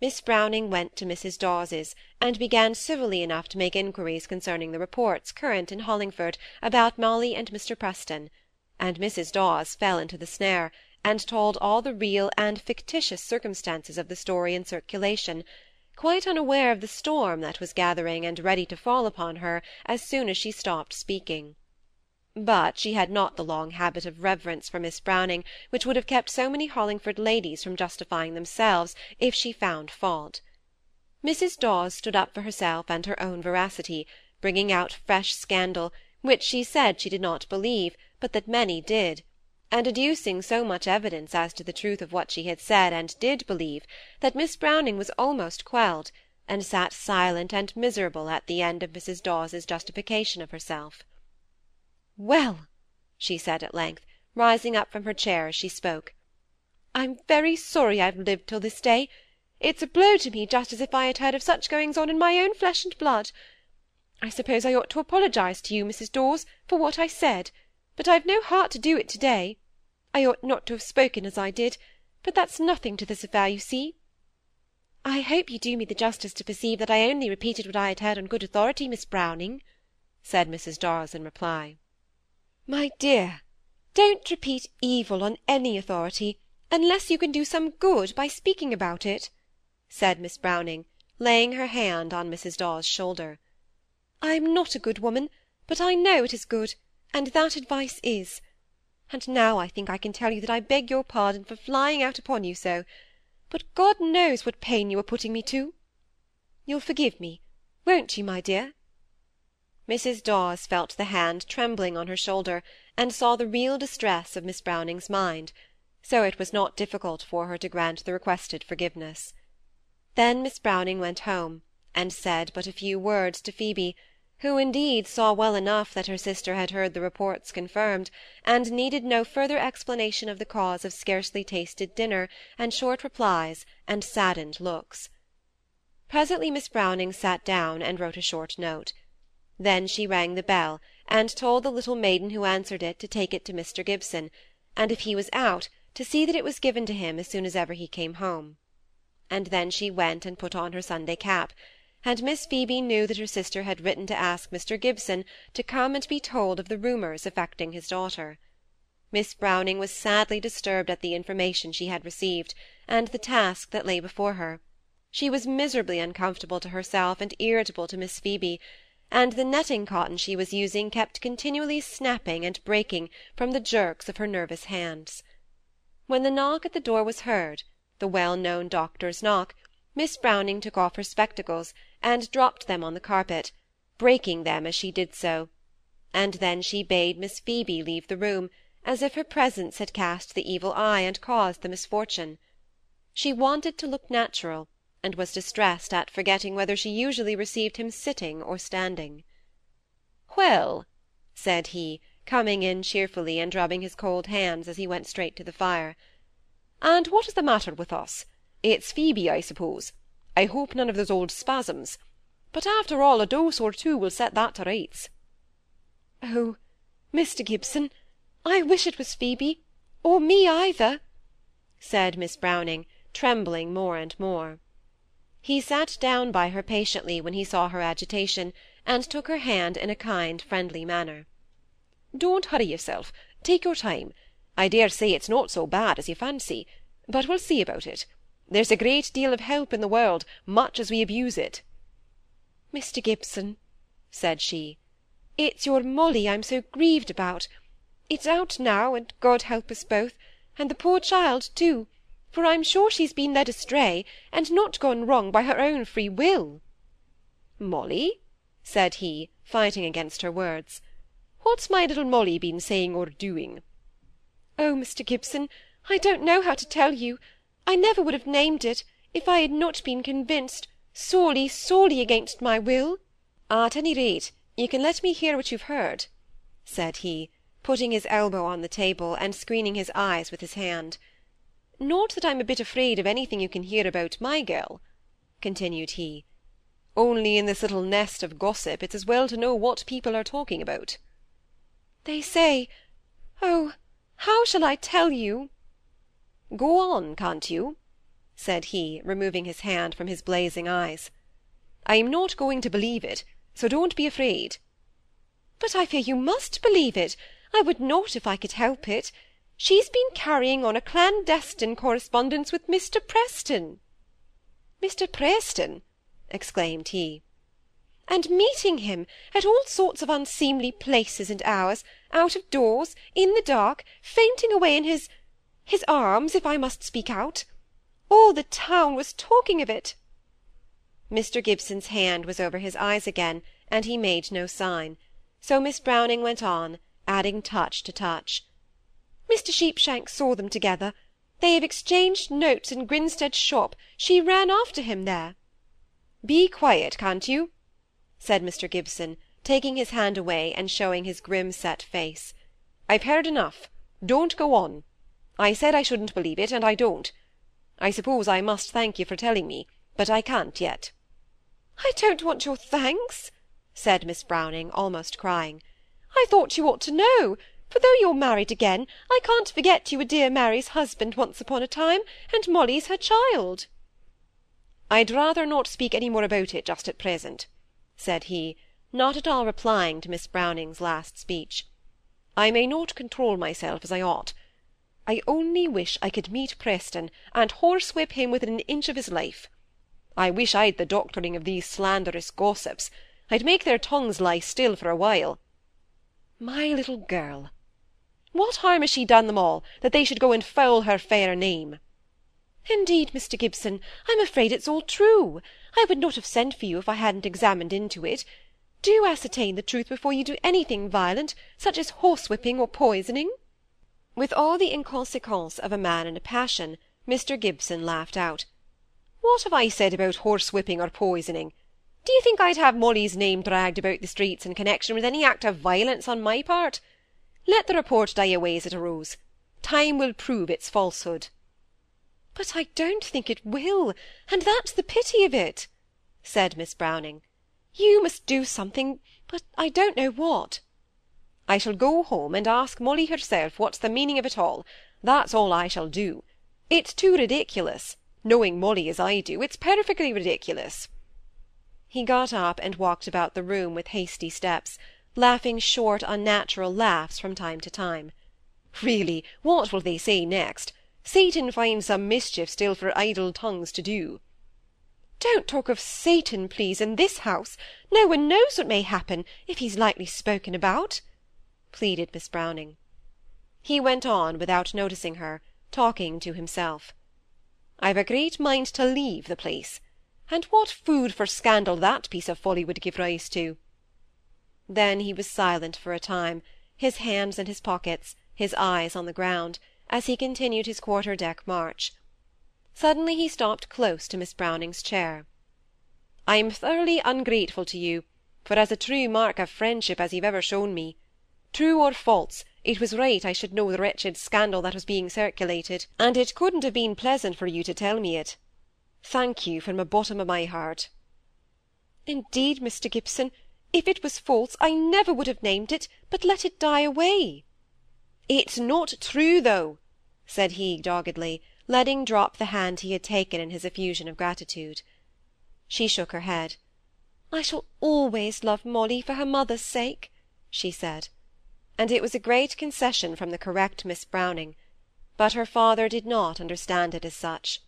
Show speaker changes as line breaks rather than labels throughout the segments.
Miss Browning went to Mrs. Dawes's, and began civilly enough to make inquiries concerning the reports current in Hollingford about Molly and Mr. Preston; and Mrs. Dawes fell into the snare, and told all the real and fictitious circumstances of the story in circulation, quite unaware of the storm that was gathering and ready to fall upon her as soon as she stopped speaking. But she had not the long habit of reverence for Miss Browning which would have kept so many Hollingford ladies from justifying themselves if she found fault. Mrs. Dawes stood up for herself and her own veracity, bringing out fresh scandal, which she said she did not believe, but that many did, and adducing so much evidence as to the truth of what she had said and did believe, that Miss Browning was almost quelled, and sat silent and miserable at the end of Mrs. Dawes's justification of herself. "Well!" she said at length, rising up from her chair as she spoke, "I'm very sorry I've lived till this day. It's a blow to me just as if I had heard of such goings on in my own flesh and blood. I suppose I ought to apologise to you, Mrs. Dawes, for what I said, but I've no heart to do it to day. I ought not to have spoken as I did, but that's nothing to this affair, you see. I hope you do me the justice to perceive that I only repeated what I had heard on good authority, Miss Browning," said Mrs. Dawes in reply. My dear, don't repeat evil on any authority, unless you can do some good by speaking about it," said Miss Browning, laying her hand on Mrs. Dawes' shoulder. "I am not a good woman, but I know it is good, and that advice is. And now I think I can tell you that I beg your pardon for flying out upon you so, but God knows what pain you are putting me to. You'll forgive me, won't you, my dear? Mrs. Dawes felt the hand trembling on her shoulder, and saw the real distress of Miss Browning's mind, so it was not difficult for her to grant the requested forgiveness. Then Miss Browning went home, and said but a few words to Phoebe, who indeed saw well enough that her sister had heard the reports confirmed, and needed no further explanation of the cause of scarcely tasted dinner and short replies and saddened looks. Presently Miss Browning sat down and wrote a short note. Then she rang the bell, and told the little maiden who answered it to take it to Mr. Gibson, and if he was out, to see that it was given to him as soon as ever he came home. And then she went and put on her Sunday cap, and Miss Phoebe knew that her sister had written to ask Mr. Gibson to come and be told of the rumours affecting his daughter. Miss Browning was sadly disturbed at the information she had received, and the task that lay before her. She was miserably uncomfortable to herself and irritable to Miss Phoebe, and the netting cotton she was using kept continually snapping and breaking from the jerks of her nervous hands. When the knock at the door was heard, the well-known doctor's knock, Miss Browning took off her spectacles and dropped them on the carpet, breaking them as she did so, and then she bade Miss Phoebe leave the room, as if her presence had cast the evil eye and caused the misfortune. She wanted to look natural, and was distressed at forgetting whether she usually received him sitting or standing. "Well," said he, coming in cheerfully, and rubbing his cold hands as he went straight to the fire, "and what is the matter with us? It's Phoebe, I suppose. I hope none of those old spasms. But after all, a dose or two will set that to rights." "Oh, Mr. Gibson, I wish it was Phoebe, or me either," said Miss Browning, trembling more and more. He sat down by her patiently when he saw her agitation, and took her hand in a kind, friendly manner. "Don't hurry yourself. Take your time. I dare say it's not so bad as you fancy, but we'll see about it. There's a great deal of help in the world, much as we abuse it." "Mr. Gibson," said she, "it's your Molly I'm so grieved about. It's out now, and God help us both, and the poor child too for I'm sure she's been led astray, and not gone wrong by her own free will." "Molly," said he, fighting against her words, "what's my little Molly been saying or doing?"
"Oh, Mr. Gibson, I don't know how to tell you. I never would have named it, if I had not been convinced, sorely, sorely against my will."
"At any rate, you can let me hear what you've heard," said he, putting his elbow on the table, and screening his eyes with his hand. Not that I'm a bit afraid of anything you can hear about my girl," continued he. "Only in this little nest of gossip it's as well to know what people are talking about."
"They say—oh, how shall I tell you?"
"Go on, can't you?" said he, removing his hand from his blazing eyes. "I am not going to believe it, so don't be afraid."
"But I fear you must believe it. I would not if I could help it. She's been carrying on a clandestine correspondence with Mr. Preston."
"Mr. Preston!" exclaimed he.
"And meeting him at all sorts of unseemly places and hours, out of doors, in the dark, fainting away in his his arms, if I must speak out. All the town was talking of it."
Mr. Gibson's hand was over his eyes again, and he made no sign; so Miss Browning went on, adding touch to touch.
Mr. Sheepshanks saw them together. They have exchanged notes in Grinstead's shop. She ran after him there."
"Be quiet, can't you?" said Mr. Gibson, taking his hand away, and showing his grim set face. "I've heard enough. Don't go on. I said I shouldn't believe it, and I don't. I suppose I must thank you for telling me, but I can't yet."
"I don't want your thanks," said Miss Browning, almost crying. "I thought you ought to know for though you're married again, I can't forget you were dear Mary's husband once upon a time, and Molly's her child."
"I'd rather not speak any more about it just at present," said he, not at all replying to Miss Browning's last speech. "I may not control myself as I ought. I only wish I could meet Preston, and horsewhip him within an inch of his life. I wish I'd the doctoring of these slanderous gossips. I'd make their tongues lie still for a while. My little girl! What harm has she done them all, that they should go and foul her fair name?"
"Indeed, Mr. Gibson, I'm afraid it's all true. I would not have sent for you if I hadn't examined into it. Do ascertain the truth before you do anything violent, such as horsewhipping or poisoning."
With all the inconsequence of a man in a passion, Mr. Gibson laughed out. "What have I said about horsewhipping or poisoning? Do you think I'd have Molly's name dragged about the streets in connection with any act of violence on my part? Let the report die away as it arose. Time will prove its falsehood."
"But I don't think it will, and that's the pity of it," said Miss Browning. "You must do something, but I don't know what."
"I shall go home and ask Molly herself what's the meaning of it all. That's all I shall do. It's too ridiculous. Knowing Molly as I do, it's perfectly ridiculous." He got up and walked about the room with hasty steps laughing short, unnatural laughs from time to time. Really, what will they say next? Satan finds some mischief still for idle tongues to do.
Don't talk of Satan, please, in this house. No one knows what may happen, if he's lightly spoken about," pleaded Miss Browning.
He went on, without noticing her, talking to himself. I've a great mind to leave the place. And what food for scandal that piece of folly would give rise to! Then he was silent for a time, his hands in his pockets, his eyes on the ground, as he continued his quarter-deck march. Suddenly he stopped close to Miss Browning's chair. "I am thoroughly ungrateful to you, for as a true mark of friendship as you've ever shown me. True or false, it was right I should know the wretched scandal that was being circulated, and it couldn't have been pleasant for you to tell me it. Thank you from the bottom of my heart."
"Indeed, Mr. Gibson, if it was false, I never would have named it, but let it die away."
"It's not true, though," said he doggedly, letting drop the hand he had taken in his effusion of gratitude. She shook her head.
"I shall always love Molly for her mother's sake," she said.
And it was a great concession from the correct Miss Browning. But her father did not understand it as such.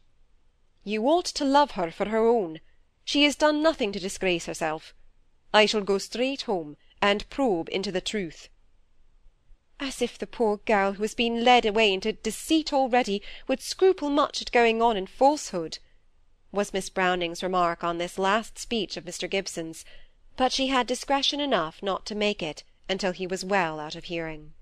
"You ought to love her for her own. She has done nothing to disgrace herself. I shall go straight home, and probe into the truth."
As if the poor girl who has been led away into deceit already would scruple much at going on in falsehood!
was Miss Browning's remark on this last speech of Mr. Gibson's, but she had discretion enough not to make it until he was well out of hearing.